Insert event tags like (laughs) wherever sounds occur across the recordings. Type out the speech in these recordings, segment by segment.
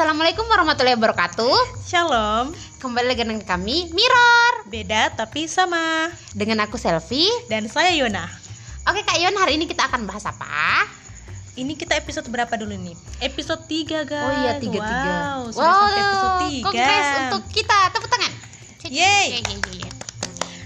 Assalamualaikum warahmatullahi wabarakatuh. Shalom, Kembali lagi dengan kami Mirror beda tapi sama. dengan aku Selfie. Dan saya Yona. Oke Kak Yon, hari ini kita akan bahas apa? Ini kita episode berapa dulu nih? Episode 3 guys. Oh iya tiga tiga. Wow, sudah sampai episode 3. Kongres untuk kita tepuk tangan. Yeay.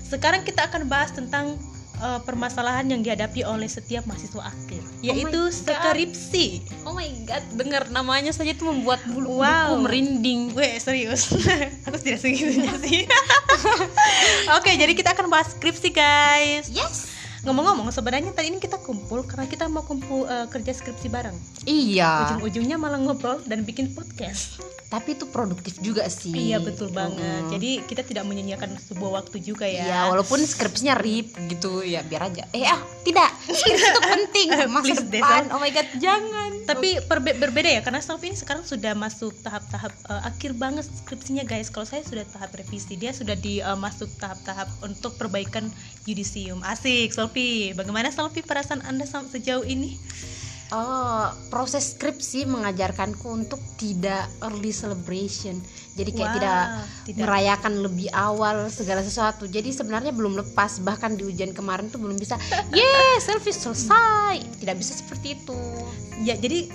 Sekarang kita akan bahas tentang uh, permasalahan yang dihadapi oleh setiap mahasiswa akhir, yaitu Oh my God. skripsi. Oh my god, dengar namanya saja itu membuat bulu Wow. merinding. Weh, serius. (laughs) Aku tidak segitunya sih. (laughs) Oke, jadi kita akan bahas skripsi, guys. Yes. Ngomong-ngomong, sebenarnya tadi ini kita kumpul karena kita mau kumpul uh, kerja skripsi bareng. Iya. ujung-ujungnya malah ngobrol dan bikin podcast Tapi itu produktif juga sih. iya betul banget Mm. jadi kita tidak menyanyiakan sebuah waktu juga ya Ya, walaupun skripsinya rip gitu ya biar aja. Eh ah, tidak. Skripsi itu (laughs) penting masa Please, depan. Oh my god, jangan. tapi perbe- berbeda ya karena Sofi ini sekarang sudah masuk tahap-tahap uh, akhir banget skripsinya guys kalau saya sudah tahap revisi dia sudah di uh, masuk tahap-tahap untuk perbaikan yudisium asik Sofi bagaimana Sofi perasaan anda sejauh ini Oh, proses skripsi mengajarkanku untuk tidak early celebration. Jadi kayak Wah, tidak, tidak. merayakan lebih awal segala sesuatu. Jadi sebenarnya belum lepas. Bahkan di ujian kemarin tuh belum bisa. Yes, selfie selesai. Tidak bisa seperti itu. Ya, jadi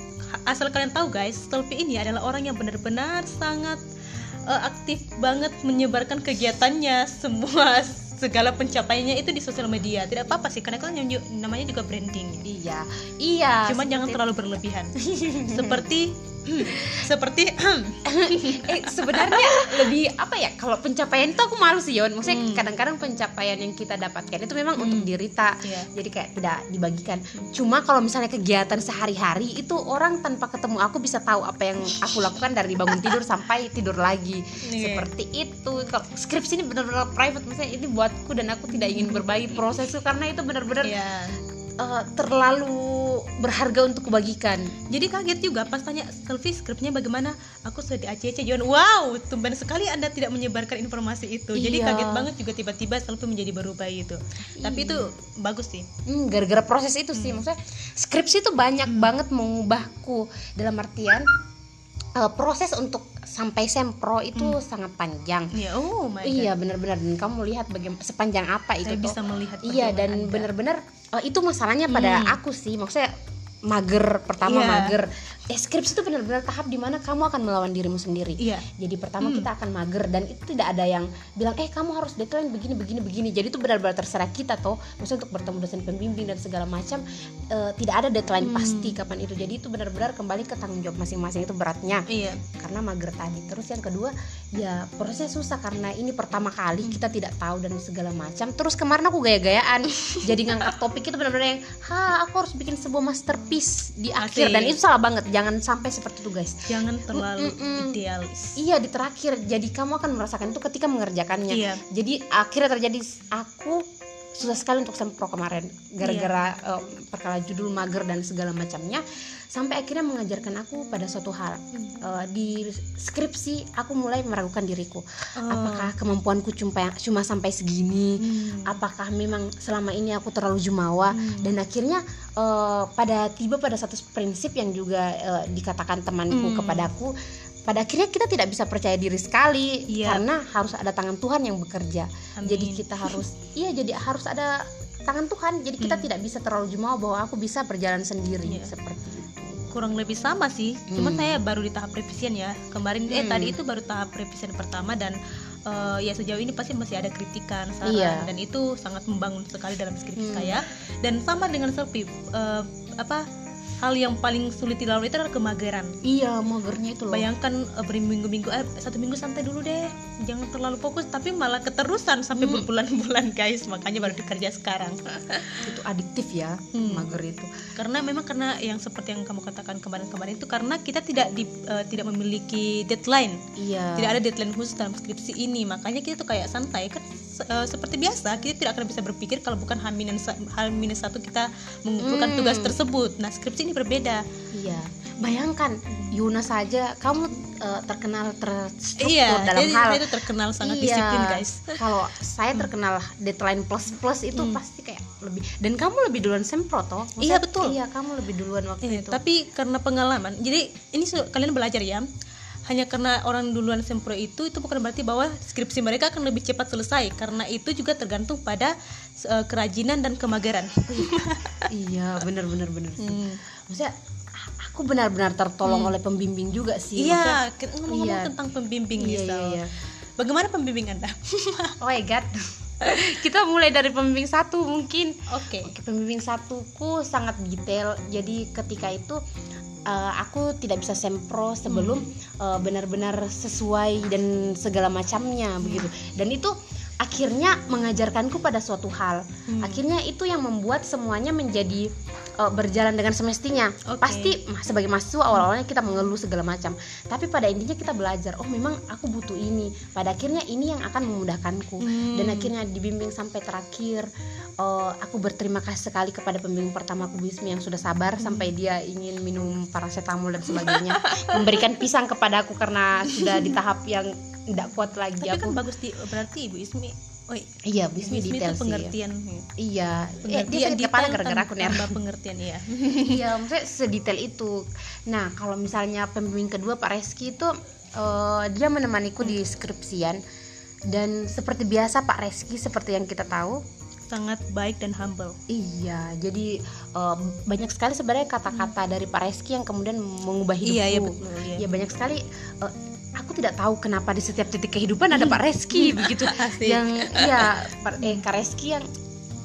asal kalian tahu guys, Stolpi ini adalah orang yang benar-benar sangat eh, aktif banget menyebarkan kegiatannya (laughs) semua segala pencapaiannya itu di sosial media. Tidak apa-apa sih, karena kan namanya juga branding. Iya, iya. Cuman jangan terlalu berlebihan. (laughs) seperti seperti (laughs) eh sebenarnya lebih apa ya? Kalau pencapaian itu aku malu sih Yon. Maksudnya Hmm. kadang-kadang pencapaian yang kita dapatkan itu memang untuk diri kita Iya. jadi kayak tidak dibagikan. Cuma kalau misalnya kegiatan sehari-hari itu orang tanpa ketemu aku bisa tahu apa yang aku lakukan dari bangun tidur sampai tidur lagi. Iya. seperti itu. Kalau skripsi ini benar-benar private. Misalnya ini buatku dan aku tidak ingin berbagi prosesku karena itu benar-benar Iya. eh, terlalu berharga untuk kubagikan Jadi kaget juga pas tanya selfie skripnya bagaimana? Aku sudah di ACC John. Wow, tumben sekali Anda tidak menyebarkan informasi itu. Jadi Iya. kaget banget juga tiba-tiba selfie menjadi berubah itu. Tapi itu bagus sih. Hmm, gara-gara proses itu sih maksudnya skripsi itu banyak banget mengubahku dalam artian eh, proses untuk sampai sempro itu sangat panjang Iya, oh my god. iya benar-benar dan kamu lihat bagaimana sepanjang apa itu Saya bisa melihat iya dan benar-benar eh, itu masalahnya pada Hmm. aku sih maksudnya mager pertama Iya. mager skripsi itu benar-benar tahap di mana kamu akan melawan dirimu sendiri Iya. jadi pertama Hmm. kita akan mager dan itu tidak ada yang bilang eh kamu harus deadline begini begini begini jadi itu benar-benar terserah kita toh maksudnya untuk bertemu dosen pembimbing dan segala macam eh, tidak ada deadline Hmm. pasti kapan itu jadi itu benar-benar kembali ke tanggung jawab masing-masing itu beratnya Iya. karena mager tadi terus yang kedua ya prosesnya susah karena ini pertama kali Hmm. kita tidak tahu dan segala macam terus kemarin aku gaya-gayaan (laughs) jadi ngangkat topik itu benar-benar yang ha aku harus bikin sebuah masterpiece di akhir Asik. dan itu salah banget jangan sampai seperti itu guys Jangan terlalu Mm-mm. idealis. Iya di terakhir jadi kamu akan merasakan itu ketika mengerjakannya. Iya. Jadi akhirnya terjadi aku susah sekali untuk sempro kemarin gara-gara Iya. eh, perkara judul mager dan segala macamnya sampai akhirnya mengajarkan aku pada suatu hal Eh, di skripsi aku mulai meragukan diriku Oh. apakah kemampuanku cuma cuma sampai segini Hmm. apakah memang selama ini aku terlalu jumawa Hmm. dan akhirnya eh, pada tiba pada satu prinsip yang juga eh, dikatakan temanku Hmm. kepadaku pada akhirnya kita tidak bisa percaya diri sekali Iya. karena harus ada tangan Tuhan yang bekerja Amin. jadi kita harus (laughs) iya jadi harus ada tangan Tuhan jadi kita Hmm. tidak bisa terlalu jumawa bahwa aku bisa berjalan sendiri Iya. seperti itu kurang lebih sama sih. Cuman Hmm. saya baru di tahap revisian ya. Kemarin eh Hmm. tadi itu baru tahap revisian pertama dan eh, ya sejauh ini pasti masih ada kritikan, saran Iya. dan itu sangat membangun sekali dalam skripsi Hmm. saya. Dan sama dengan selfie eh, apa hal yang paling sulit dilalui itu adalah kemageran. iya magernya itu loh Bayangkan eh, berminggu-minggu eh satu minggu santai dulu deh. Jangan terlalu fokus tapi malah keterusan sampai Hmm. berbulan-bulan guys. Makanya baru dikerja sekarang. (laughs) itu adiktif ya Hmm. mager itu karena memang karena yang seperti yang kamu katakan kemarin-kemarin itu karena kita tidak di, eh, tidak memiliki deadline iya tidak ada deadline khusus dalam skripsi ini makanya kita tuh kayak santai kan eh, seperti biasa kita tidak akan bisa berpikir kalau bukan H minus satu kita mengumpulkan Hmm. tugas tersebut nah skripsi ini berbeda Iya, bayangkan Yuna saja kamu eh, terkenal terstruktur iya dalam jadi hal itu terkenal sangat Iya. disiplin guys Kalau (laughs) saya terkenal deadline plus plus itu Hmm. pasti kayak lebih dan kamu lebih duluan sempro toh? Maksudnya, Iya, betul. Iya kamu lebih duluan waktu Iya, itu. tapi karena pengalaman jadi ini kalian belajar ya hanya karena orang duluan sempro itu itu bukan berarti bahwa skripsi mereka akan lebih cepat selesai karena itu juga tergantung pada eh, kerajinan dan kemageran (laughs) iya benar benar benar. Hmm. maksudnya aku benar-benar tertolong oleh pembimbing juga sih iya ngomong-ngomong Iya. tentang pembimbing Iya, Lisa. iya, iya. bagaimana pembimbing anda (laughs) oh my god (laughs) kita mulai dari pembimbing satu mungkin oke Oke, pembimbing satuku sangat detail. Jadi ketika itu eh, aku tidak bisa sempro sebelum eh, benar-benar sesuai dan segala macamnya begitu. Dan itu akhirnya mengajarkanku pada suatu hal. Hmm. Akhirnya itu yang membuat semuanya menjadi eh, berjalan dengan semestinya. Oke. Pasti sebagai mahasiswa awal-awalnya kita mengeluh segala macam. Tapi pada intinya kita belajar, oh memang aku butuh ini. Pada akhirnya ini yang akan memudahkanku Hmm. dan akhirnya dibimbing sampai terakhir Eh, aku berterima kasih sekali kepada pembimbing pertama aku Bismi yang sudah sabar Hmm. sampai dia ingin minum paracetamol dan sebagainya memberikan pisang kepada aku karena sudah di tahap yang tidak kuat lagi. Tapi aku kan bagus di berarti ibu Ismi oh iya Bismi Ismi detail itu sih. pengertian. Iya. Eh, dia pengertian sakit kepala gara-gara aku nih (laughs) pengertian ya iya maksudnya sedetail itu. Nah kalau misalnya pembimbing kedua Pak Reski itu eh, dia menemaniku di skripsian. Dan seperti biasa Pak Reski seperti yang kita tahu sangat baik dan humble. Iya, jadi eh, banyak sekali sebenarnya kata-kata dari Pak Reski yang kemudian mengubah hidupku. iya iya betul iya. Ya banyak sekali. eh, aku tidak tahu kenapa di setiap titik kehidupan ada Pak Reski (laughs) begitu. Yang ya eh, Kak Reski yang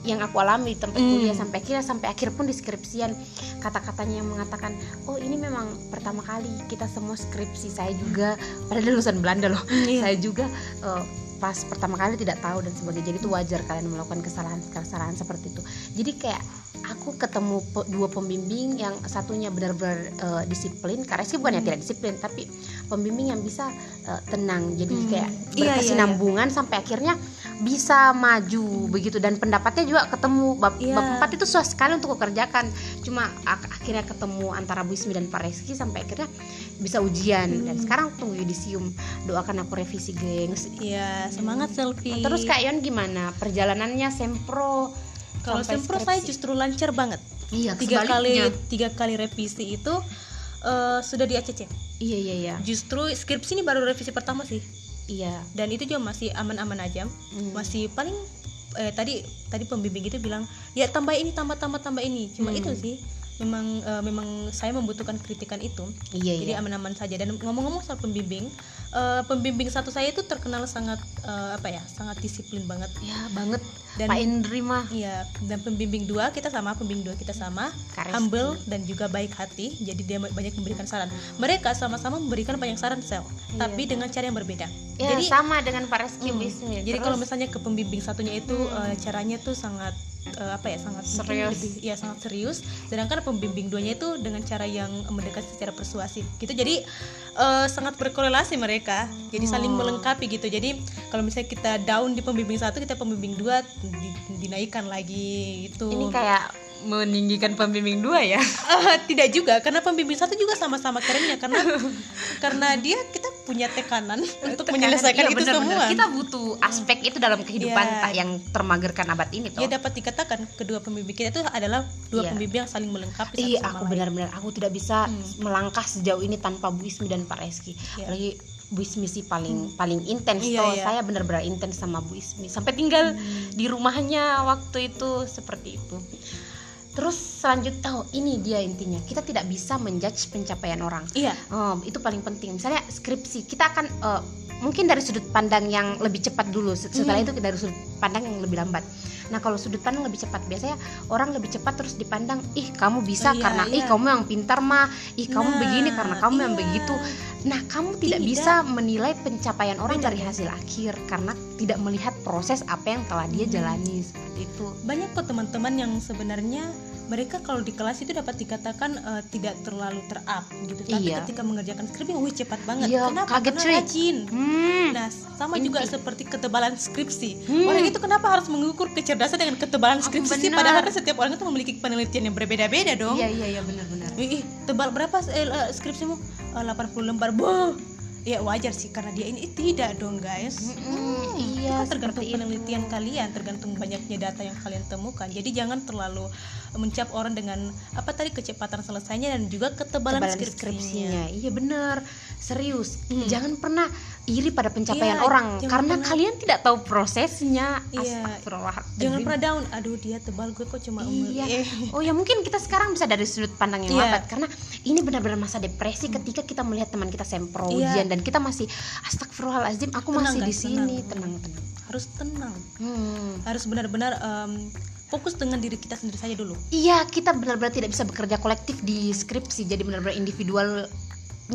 yang aku alami di tempat Hmm. kuliah sampai akhirnya sampai akhir pun di skripsian kata-katanya yang mengatakan oh ini memang pertama kali kita semua skripsi saya juga padahal lulusan Belanda loh iya. saya juga eh, pas pertama kali tidak tahu dan sebagainya. Jadi itu wajar kalian melakukan kesalahan-kesalahan seperti itu. Jadi kayak aku ketemu pe- dua pembimbing yang satunya benar-benar eh, disiplin karena sih bukan yang tidak disiplin tapi pembimbing yang bisa eh, tenang. Jadi Hmm. kayak Iya, berkesinambungan sampai akhirnya bisa maju begitu dan pendapatnya juga ketemu bab, Iya. bab empat itu susah sekali untuk kukerjakan cuma ak- akhirnya ketemu antara Bu Ismi dan Pak Reski sampai akhirnya bisa ujian dan Hmm. sekarang tunggu yudisium doakan aku revisi gengs Iya, semangat selfie. terus Kak Yon gimana perjalanannya sempro kalau sempro saya skripsi? justru lancar banget. iya Tiga kali tiga kali revisi itu eh, sudah di ACC. iya iya iya Justru skripsi ini baru revisi pertama sih. Iya Dan itu juga masih aman-aman aja. Hmm. Masih paling eh, tadi tadi pembimbing itu bilang, "Ya tambah ini, tambah tambah tambah ini." Cuma Hmm. itu sih. Memang eh, memang saya membutuhkan kritikan itu. iya Jadi iya aman-aman saja. Dan ngomong-ngomong soal pembimbing, eh, pembimbing satu saya itu terkenal sangat eh, apa ya? Sangat disiplin banget. ya banget Dan Pak Indri mah Iya, dan pembimbing dua kita sama, pembimbing dua kita sama, Kak Reski. humble dan juga baik hati. Jadi dia banyak memberikan saran. Mereka sama-sama memberikan banyak saran sel, Iya. tapi dengan cara yang berbeda. ya jadi sama dengan Hmm, Bu Ismi jadi kalau misalnya ke pembimbing satunya itu eh, caranya tuh sangat eh, apa ya sangat Serius. lebih ya sangat serius. Sedangkan pembimbing duanya itu dengan cara yang mendekati secara persuasif gitu. Jadi eh, sangat berkorelasi mereka. Jadi saling Oh. melengkapi gitu. Jadi kalau misalnya kita down di pembimbing satu kita pembimbing dua di- dinaikkan lagi itu ini kayak meninggikan pembimbing dua ya Ah, tidak juga karena pembimbing satu juga sama-sama kerennya karena (laughs) karena dia kita punya tekanan untuk menyelesaikan Iya, itu bener, bener. semua kita butuh aspek itu dalam kehidupan Iya. tak yang termagerkan abad ini toh ya dapat dikatakan kedua pembimbing kita itu adalah dua Iya. pembimbing yang saling melengkapi Iya, aku benar-benar aku tidak bisa Hmm. melangkah sejauh ini tanpa Bu Ismi dan Pak Reski. Iya. Apalagi Bu Ismi sih paling paling intens Iya, toh. iya. Saya benar-benar intens sama Bu Ismi. Sampai tinggal Hmm. di rumahnya waktu itu seperti itu. Terus selanjutnya oh ini dia intinya. Kita tidak bisa menjudge pencapaian orang. iya Oh, itu paling penting. Misalnya skripsi, kita akan eh, mungkin dari sudut pandang yang lebih cepat dulu. Setelah Hmm. itu dari sudut pandang yang lebih lambat. Nah, kalau sudut pandang lebih cepat, biasanya orang lebih cepat terus dipandang, ih kamu bisa Iya, karena ih iya. kamu yang pintar mah, ih kamu Nah, begini karena kamu yang iya. begitu. Nah, kamu tidak, Tidak. bisa menilai pencapaian orang dari hasil akhir karena tidak melihat proses apa yang telah dia jalani seperti itu. banyak kok teman-teman yang sebenarnya mereka kalau di kelas itu dapat dikatakan eh, tidak terlalu terap gitu tapi Iya. ketika mengerjakan skripsi wih cepat banget Iya, kenapa kaget, karena rajin Hmm. nah sama Inti. juga seperti ketebalan skripsi Hmm. orang itu kenapa harus mengukur kecerdasan dengan ketebalan skripsi sih? padahal setiap orang itu memiliki penelitian yang berbeda-beda dong Iya, iya, iya benar-benar. Ih, tebal berapa eh, eh, skripsimu? Eh, 80 lembar. Boh. Ya wajar sih karena dia ini tidak dong, guys. Mm-mm, itu iya, kan tergantung seperti itu. penelitian kalian, tergantung banyaknya data yang kalian temukan. Jadi jangan terlalu mencap orang dengan apa tadi kecepatan selesainya dan juga ketebalan Tebalan skripsinya. skripsinya. Iya bener, serius. Hmm. Jangan pernah iri pada pencapaian Iya, orang karena pernah- kalian tidak tahu prosesnya. Iya. Jangan pernah down. Aduh dia tebal gue kok cuma umur. Iya. Eh. Oh ya mungkin kita sekarang bisa dari sudut pandang yang Iya. lambat karena ini benar-benar masa depresi ketika kita melihat teman kita sempro Iya. ujian dan kita masih astagfirullahalazim aku Tenang, masih di guys, sini tenang. tenang tenang. Harus tenang. Hmm. Harus benar-benar em, fokus dengan diri kita sendiri saja dulu. Iya kita benar-benar tidak bisa bekerja kolektif di skripsi jadi benar-benar individualnya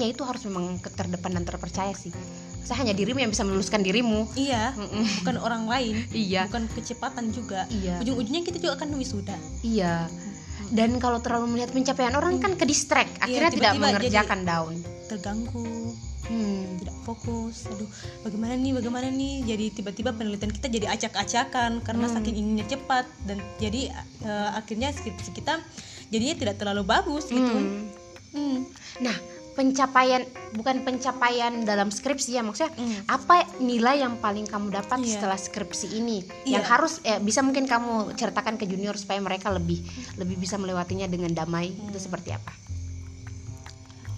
itu harus memang terdepan dan terpercaya sih. Saya hanya dirimu yang bisa meluluskan dirimu. Iya. Mm-mm. Bukan orang lain. Iya. Bukan kecepatan juga. Iya. Ujung-ujungnya kita juga akan wisuda. Iya. Dan kalau terlalu melihat pencapaian orang kan ke distract, akhirnya tidak Iya, tiba-tiba mengerjakan down. Terganggu. Hmm. tidak fokus aduh bagaimana nih bagaimana nih jadi tiba-tiba penelitian kita jadi acak-acakan karena Hmm. saking inginnya cepat dan jadi eh, akhirnya skripsi kita jadinya tidak terlalu bagus gitu Hmm. Hmm. Nah, pencapaian bukan pencapaian dalam skripsi ya maksudnya Hmm. apa nilai yang paling kamu dapat Iya. setelah skripsi ini Iya. yang harus eh, bisa mungkin kamu ceritakan ke junior supaya mereka lebih lebih bisa melewatinya dengan damai itu seperti apa?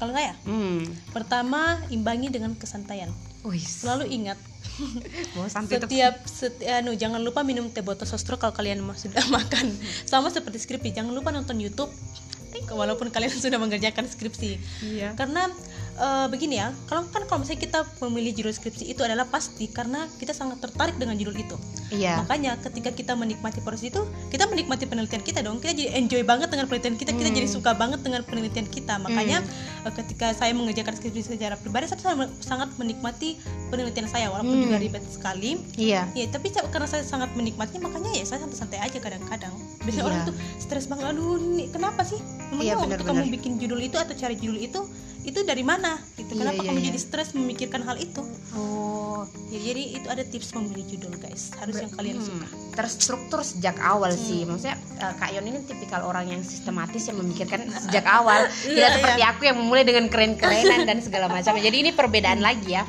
Kalau nggak ya? Hmm. pertama imbangi dengan kesantaian. Wih, selalu ingat. (laughs) Setiap setiap anu jangan lupa minum teh botol sostro kalau kalian sudah (laughs) makan. Sama seperti skripsi jangan lupa nonton YouTube. Walaupun kalian (laughs) sudah mengerjakan skripsi. Iya. karena eh, begini ya kalau kan kalau misalnya kita memilih judul skripsi itu adalah pasti karena kita sangat tertarik dengan judul itu Iya. makanya ketika kita menikmati proses itu kita menikmati penelitian kita dong kita jadi enjoy banget dengan penelitian kita kita Hmm. jadi suka banget dengan penelitian kita makanya eh, ketika saya mengerjakan skripsi secara pribadi saya sangat menikmati penelitian saya walaupun Hmm. juga ribet sekali. Iya. ya tapi karena saya sangat menikmatinya makanya ya saya santai-santai aja kadang-kadang. Biasanya Iya. orang tuh stres banget aduh nih, kenapa sih? Emangnya Iya, waktu kamu bikin judul itu atau cari judul itu itu dari mana? Gitu. Iya, kenapa iya, kamu iya. jadi stres memikirkan hal itu? Oh. ya, jadi itu ada tips memilih judul guys. Harus yang kalian Hmm, suka. terstruktur sejak awal sih. Maksudnya eh, Kak Yon ini tipikal orang yang sistematis yang memikirkan (laughs) sejak awal. Tidak Iya, seperti aku yang memulai dengan keren-kerenan dan segala macam. Jadi ini perbedaan lagi ya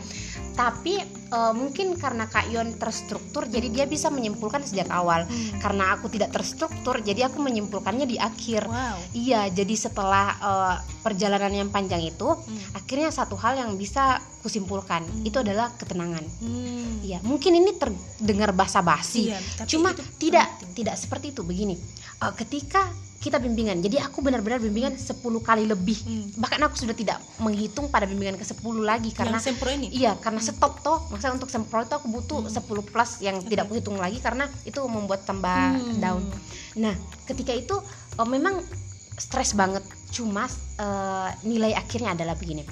tapi eh, mungkin karena Kak Yon terstruktur jadi dia bisa menyimpulkan sejak awal karena aku tidak terstruktur jadi aku menyimpulkannya di akhir wow iya jadi setelah eh, perjalanan yang panjang itu Hmm. akhirnya satu hal yang bisa kusimpulkan itu adalah ketenangan Hmm. Iya, mungkin ini terdengar basa-basi. Iya, Cuma tidak penting. tidak seperti itu begini. Eh, ketika kita bimbingan, jadi aku benar-benar bimbingan 10 kali lebih. Hmm. Bahkan aku sudah tidak menghitung pada bimbingan ke-10 lagi karena yang sempro ini Iya, karena stop toh. Maksudnya untuk sempro itu aku butuh 10 plus yang tidak aku hitung lagi karena itu membuat tambah Hmm. down. Nah, ketika itu eh, memang stres banget. Cuma eh, nilai akhirnya adalah begini.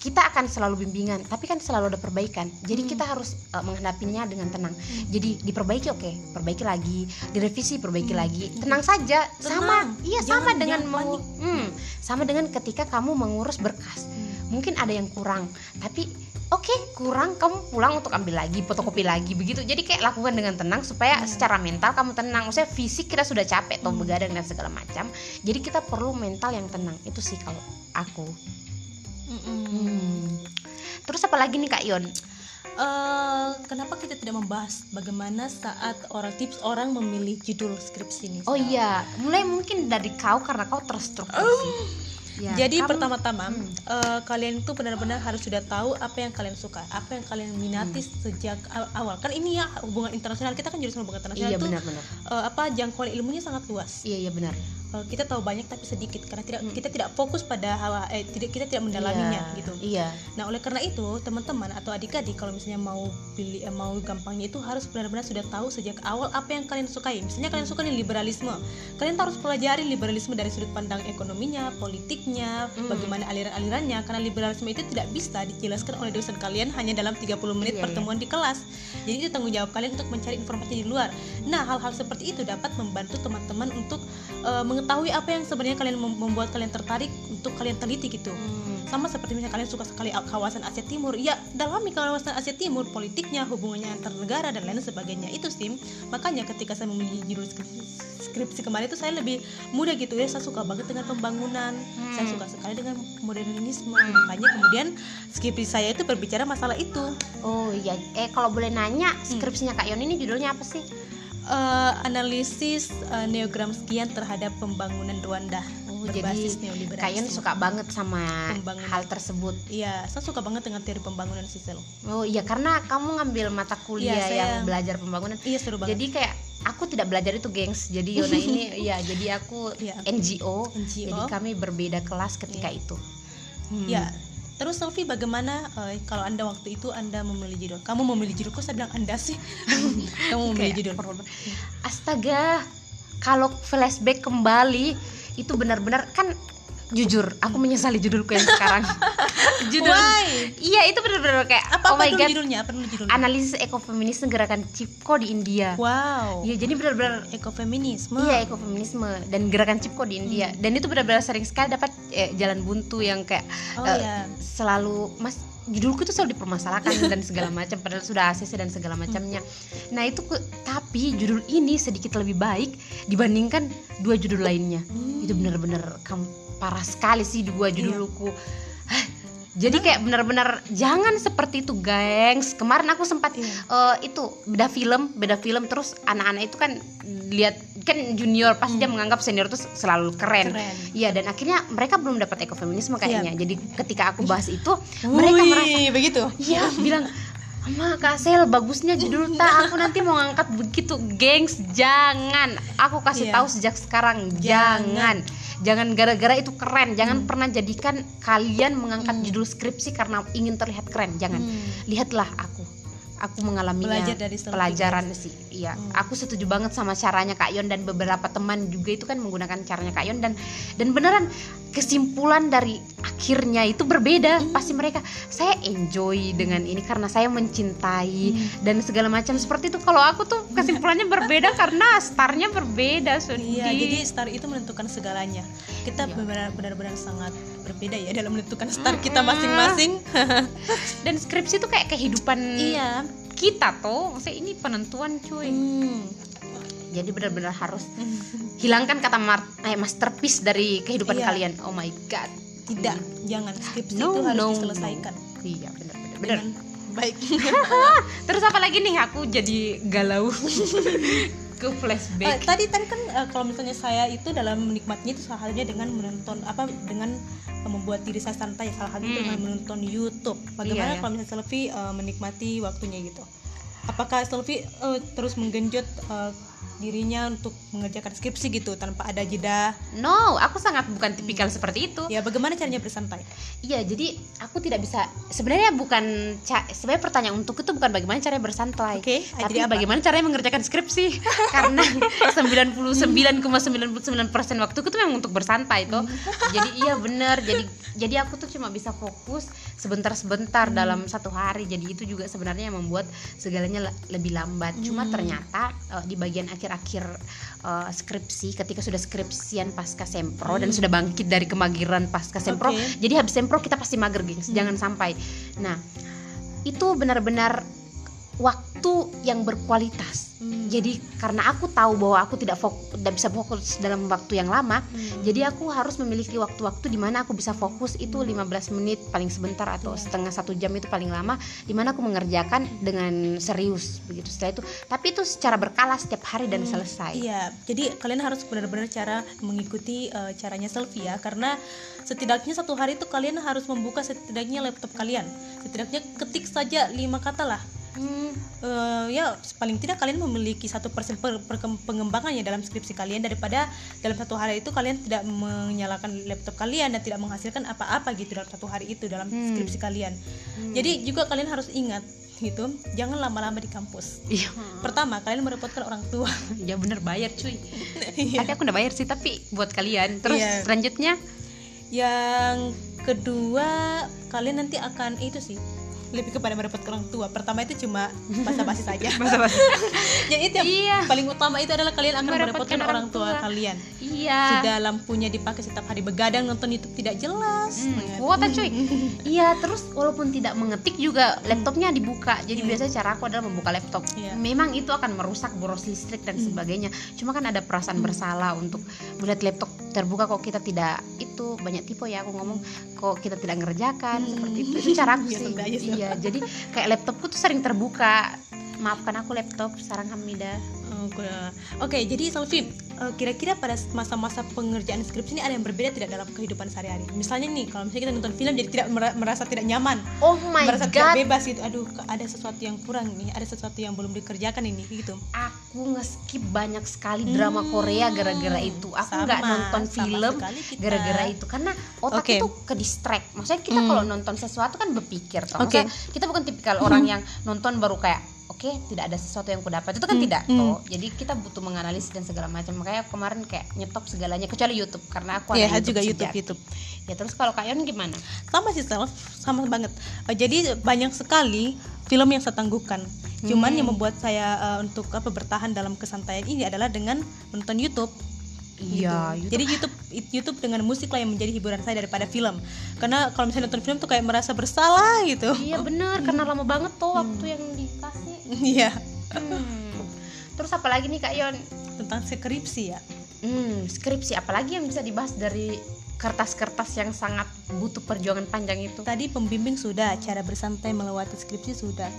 Kita akan selalu bimbingan, tapi kan selalu ada perbaikan. Jadi Hmm. kita harus eh, menghadapinya dengan tenang. Jadi diperbaiki oke, perbaiki lagi, direvisi perbaiki Hmm. lagi. Tenang saja, sama. Tenang. Iya, Jangan- sama dengan mengu- Hmm, sama dengan ketika kamu mengurus berkas Hmm. mungkin ada yang kurang tapi oke kurang kamu pulang untuk ambil lagi fotokopi lagi begitu jadi kayak lakukan dengan tenang supaya Hmm. secara mental kamu tenang maksudnya fisik kita sudah capek toh Hmm. begadang dan segala macam jadi kita perlu mental yang tenang itu sih kalau aku Mm-mm. Hmm. terus apa lagi nih kak Yon Eh, kenapa kita tidak membahas bagaimana saat orang tips orang memilih judul skripsi ini oh iya mulai mungkin dari kau karena kau terstruktur sih Ya, Jadi kamu- pertama-tama Hmm. eh, kalian itu benar-benar harus sudah tahu apa yang kalian suka, apa yang kalian minati Hmm. sejak aw- awal. Kan ini ya hubungan internasional kita kan jurusan hubungan internasional iya itu benar-benar eh, apa jangkauan ilmunya sangat luas. iya iya benar kita tahu banyak tapi sedikit karena tidak Hmm. kita tidak fokus pada hal eh tidak kita tidak mendalaminya Iya, gitu. iya Nah, oleh karena itu, teman-teman atau adik-adik kalau misalnya mau pilih eh, mau gampangnya itu harus benar-benar sudah tahu sejak awal apa yang kalian sukai. Misalnya kalian suka nih liberalisme. Kalian harus pelajari liberalisme dari sudut pandang ekonominya, politiknya, Hmm. bagaimana aliran-alirannya karena liberalisme itu tidak bisa dijelaskan oleh dosen kalian hanya dalam 30 menit Iya, pertemuan di kelas. Jadi itu tanggung jawab kalian untuk mencari informasi di luar. Nah, hal-hal seperti itu dapat membantu teman-teman untuk eh, mengetahui apa yang sebenarnya kalian mem- membuat kalian tertarik untuk kalian teliti gitu. Hmm. sama seperti misalnya kalian suka sekali kawasan Asia Timur ya dalami kawasan Asia Timur politiknya hubungannya antar negara dan lain sebagainya. Itu sim makanya ketika saya memilih judul skripsi, skripsi kemarin itu saya lebih mudah gitu ya saya suka banget dengan pembangunan saya Hmm. suka sekali dengan modernisme. Makanya kemudian skripsi saya itu berbicara masalah itu. Oh iya, eh kalau boleh nanya skripsinya Kak Yon ini judulnya apa sih? Eh, analisis eh, neogram sekian terhadap pembangunan Rwanda Oh, jadi. Kayon suka banget sama Pembangunan. hal tersebut. Iya, saya suka banget dengan teori pembangunan sih Sel. Oh iya karena kamu ngambil mata kuliah Iya, saya- yang belajar pembangunan. Iya seru banget. Jadi kayak aku tidak belajar itu, gengs. Jadi Yona ini (laughs) iya, jadi aku Iya. NGO. NGO. Jadi kami berbeda kelas ketika itu. Hmm. Ya. Terus Selfie bagaimana eh, kalau anda waktu itu anda memilih judul? Kamu memilih judul kok saya bilang anda sih? (laughs) Kamu memilih judul. Astaga, kalau flashback kembali itu benar-benar kan jujur aku menyesali judulku yang sekarang. (laughs) Judul Why? Iya, itu benar-benar kayak Apa oh apa my dulu god. judulnya? Apa dulu judulnya? Analisis ekofeminisme gerakan Cipko di India. Wow. Iya, jadi benar-benar Ekofeminisme. Iya ekofeminisme dan gerakan Cipko di India dan itu benar-benar sering sekali dapat eh, jalan buntu yang kayak Oh eh, ya. selalu mas judulku itu selalu dipermasalahkan (laughs) dan segala macam padahal sudah ACC dan segala macamnya. Nah itu ku- tapi judul ini sedikit lebih baik dibandingkan dua judul lainnya. Hmm. Itu benar-benar kamu parah sekali sih dua judulku. Hah, Jadi kayak benar-benar jangan seperti itu, gengs. Kemarin aku sempat Iya. eh, itu beda film, beda film terus anak-anak itu kan lihat kan junior pasti dia menganggap senior itu selalu keren. Iya dan akhirnya mereka belum dapat ekofeminisme kayaknya. Iya. Jadi ketika aku bahas itu mereka Wih, merasa begitu. iya bilang Mama Kak Sel bagusnya judul (laughs) tak aku nanti mau ngangkat begitu gengs jangan aku kasih Iya. tahu sejak sekarang Jangan. jangan jangan gara-gara itu keren. Jangan pernah jadikan kalian mengangkat judul skripsi karena ingin terlihat keren. Jangan. Hmm. lihatlah aku aku mengalaminya Belajar dari pelajaran sih iya Hmm. aku setuju banget sama caranya Kak Yon dan beberapa teman juga itu kan menggunakan caranya Kak Yon dan dan beneran kesimpulan dari akhirnya itu berbeda Hmm. pasti mereka saya enjoy dengan ini karena saya mencintai Hmm. dan segala macam seperti itu kalau aku tuh kesimpulannya berbeda (laughs) karena startnya berbeda Sundi. Iya, jadi star itu menentukan segalanya. Kita Iya. benar- benar-benar sangat berbeda ya dalam menentukan star kita masing-masing. (laughs) dan skripsi itu kayak kehidupan iya. kita tuh saya ini penentuan cuy Hmm. jadi benar-benar harus (laughs) hilangkan kata mar- eh, masterpiece dari kehidupan Iya. kalian oh my god Tidak, jangan skripsi No, itu harus no, diselesaikan. iya benar benar baik. (laughs) terus apa lagi nih aku jadi galau ke flashback tadi tadi kan eh, kalau misalnya saya itu dalam menikmatinya itu salah satunya dengan menonton apa dengan eh, membuat diri saya santai salah satunya Hmm. dengan menonton YouTube. Bagaimana Iya, iya. kalau misalnya Selfie eh, menikmati waktunya gitu? Apakah Selfie eh, terus menggenjot eh, dirinya untuk mengerjakan skripsi gitu tanpa ada jeda? no aku sangat bukan tipikal seperti itu Ya bagaimana caranya bersantai? Iya, jadi aku tidak bisa. Sebenarnya bukan sebenarnya pertanyaan untuk itu bukan bagaimana caranya bersantai, Oke, tapi jadi apa? bagaimana caranya mengerjakan skripsi. (laughs) Karena 99,99% waktu itu memang untuk bersantai toh. jadi iya benar. Jadi jadi aku tuh cuma bisa fokus sebentar-sebentar dalam satu hari. Jadi itu juga sebenarnya yang membuat segalanya le- lebih lambat. Cuma Hmm. ternyata eh, di bagian akhir-akhir eh, skripsi ketika sudah skripsian pasca sempro dan sudah bangkit dari kemagiran pasca sempro Oke. jadi habis sempro kita pasti mager gengs jangan sampai nah itu benar-benar waktu yang berkualitas Hmm. jadi karena aku tahu bahwa aku tidak fokus tidak bisa fokus dalam waktu yang lama Hmm. jadi aku harus memiliki waktu-waktu di mana aku bisa fokus itu 15 menit paling sebentar atau Iya. setengah satu jam itu paling lama di mana aku mengerjakan dengan serius begitu setelah itu tapi itu secara berkala setiap hari dan Hmm, selesai Iya, jadi kalian harus benar-benar cara mengikuti eh, caranya selfie ya, karena setidaknya satu hari itu kalian harus membuka setidaknya laptop kalian, setidaknya ketik saja lima kata lah. Hmm, Eh, ya paling tidak kalian memiliki satu persen per- perkem- pengembangannya dalam skripsi kalian daripada dalam satu hari itu kalian tidak menyalakan laptop kalian dan tidak menghasilkan apa-apa gitu dalam satu hari itu dalam Hmm. skripsi kalian. Jadi juga kalian harus ingat gitu, jangan lama-lama di kampus. iya (laughs) Pertama, kalian merepotkan orang tua. (laughs) ya bener bayar cuy (laughs) Iya. tapi aku udah bayar sih tapi buat kalian terus Iya. selanjutnya Yang kedua, kalian nanti akan itu sih lebih kepada merepotkan orang tua. Pertama itu cuma (laughs) basa-basi saja. (laughs) basa-basi (laughs) yang itu yang Iya. paling utama itu adalah kalian akan Merepotkan orang orang tua, tua. kalian. iya Sudah lampunya dipakai setiap hari begadang nonton YouTube tidak jelas. Hmm, banget. kuota cuy iya terus walaupun tidak mengetik juga laptopnya dibuka jadi Hmm. biasanya cara aku adalah membuka laptop Iya. memang itu akan merusak boros listrik dan Hmm. sebagainya cuma kan ada perasaan bersalah untuk melihat laptop terbuka kok kita tidak itu banyak tipe ya aku ngomong kok kita tidak ngerjakan Hmm. seperti itu. (laughs) Itu cara aku Biasa sih iya. Jadi kayak laptopku tuh sering terbuka. Maafkan aku laptop sarang Hamida. Oh, gua- Oke, jadi Selvi, eh, kira-kira pada masa-masa pengerjaan skripsi ini ada yang berbeda tidak dalam kehidupan sehari-hari? Misalnya nih, kalau misalnya kita nonton film jadi tidak mera- merasa tidak nyaman, oh my merasa tidak god bebas gitu. Aduh, ada sesuatu yang kurang nih, ada sesuatu yang belum dikerjakan ini gitu. aku nge-skip banyak sekali drama Korea gara-gara itu aku nggak nonton film gara-gara itu karena otak Oke. itu ke distract maksudnya kita Hmm. kalau nonton sesuatu kan berpikir toh Oke. Maksudnya kita bukan tipikal orang (laughs) yang nonton baru kayak oke tidak ada sesuatu yang ku dapat itu kan Hmm, tidak hmm. toh jadi kita butuh menganalisis dan segala macam makanya kemarin kayak nyetop segalanya kecuali YouTube karena aku Iya, ada juga YouTube, sejati. YouTube. ya terus kalau Kak Yon gimana sama sih self sama banget Eh, jadi banyak sekali film yang saya tangguhkan cuman Hmm. yang membuat saya eh, untuk apa bertahan dalam kesantaian ini adalah dengan menonton YouTube iya gitu. jadi YouTube YouTube dengan musik lah yang menjadi hiburan saya daripada film. Karena kalau misalnya nonton film tuh kayak merasa bersalah gitu. Iya bener. (laughs) Karena lama banget tuh waktu yang dikasih. Iya. Hmm. terus apalagi nih Kak Yon? Tentang skripsi ya. Hmm, skripsi. Apalagi yang bisa dibahas dari kertas-kertas yang sangat butuh perjuangan panjang itu. tadi pembimbing sudah cara bersantai melewati skripsi sudah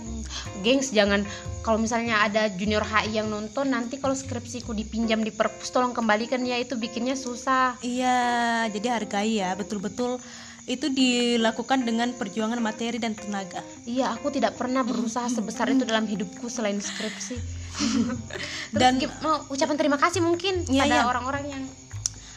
Gengs jangan kalau misalnya ada junior HI yang nonton nanti kalau skripsiku dipinjam di perpus tolong kembalikan ya itu bikinnya susah. iya jadi hargai ya betul-betul itu dilakukan dengan perjuangan materi dan tenaga Iya, aku tidak pernah berusaha sebesar itu dalam hidupku selain skripsi. (laughs) Dan- Dan mau ucapan terima kasih mungkin Iya, pada iya. orang-orang yang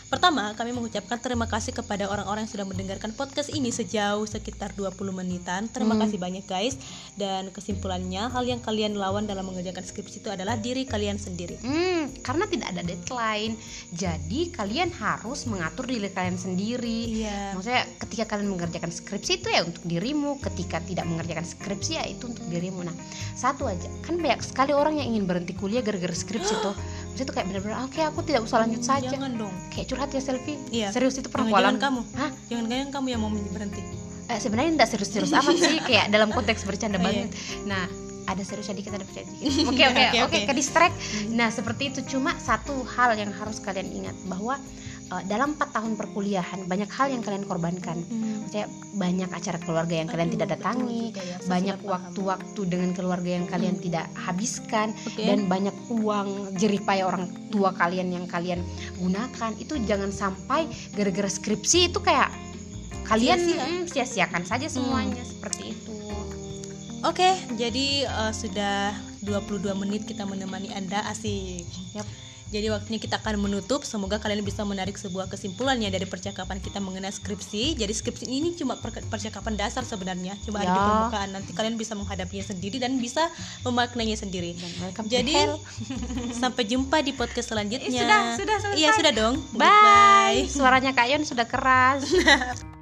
Pertama, kami mengucapkan terima kasih kepada orang-orang yang sudah mendengarkan podcast ini sejauh sekitar 20 menitan. Terima Hmm. kasih banyak guys. Dan kesimpulannya, hal yang kalian lawan dalam mengerjakan skripsi itu adalah diri kalian sendiri. Hmm, karena tidak ada deadline. Jadi kalian harus mengatur diri kalian sendiri. Iya. Maksudnya ketika kalian mengerjakan skripsi itu ya untuk dirimu, ketika tidak mengerjakan skripsi ya itu untuk dirimu. Nah, satu aja. Kan banyak sekali orang yang ingin berhenti kuliah gara-gara skripsi (gasps) tuh. Maksudnya tuh kayak benar-benar oke aku tidak usah lanjut saja. Jangan dong. Kayak curhat ya selfie. Iya. Serius itu pernah Jangan, kamu. Hah? Jangan-jangan kamu yang mau berhenti. Eh, sebenarnya tidak serius-serius amat sih, (laughs) kayak dalam konteks bercanda iya. banget. Nah, ada seriusnya dikit ada bercanda dikit. (laughs) Oke oke Oke, oke oke. ke distract. Nah, seperti itu cuma satu hal yang harus kalian ingat bahwa eh, dalam 4 tahun perkuliahan banyak hal yang kalian korbankan. Maksudnya banyak acara keluarga yang kalian Aduh, tidak betul datangi, ya, banyak waktu-waktu dengan keluarga yang kalian tidak habiskan Oke. dan banyak uang jeripaya orang tua kalian yang kalian gunakan. Itu jangan sampai gara-gara skripsi itu kayak kalian mm, sia-siakan saja semuanya seperti itu. Oke, jadi eh, sudah 22 menit kita menemani Anda asik. Yap. Jadi waktunya kita akan menutup. Semoga kalian bisa menarik sebuah kesimpulannya dari percakapan kita mengenai skripsi. Jadi skripsi ini cuma per- percakapan dasar sebenarnya, cuma ada di Ya. permukaan. Nanti kalian bisa menghadapinya sendiri dan bisa memaknainya sendiri. Jadi (laughs) sampai jumpa di podcast selanjutnya. Eh, sudah, sudah selesai. Iya sudah dong. Bye. Suaranya Kak Yon sudah keras. (laughs)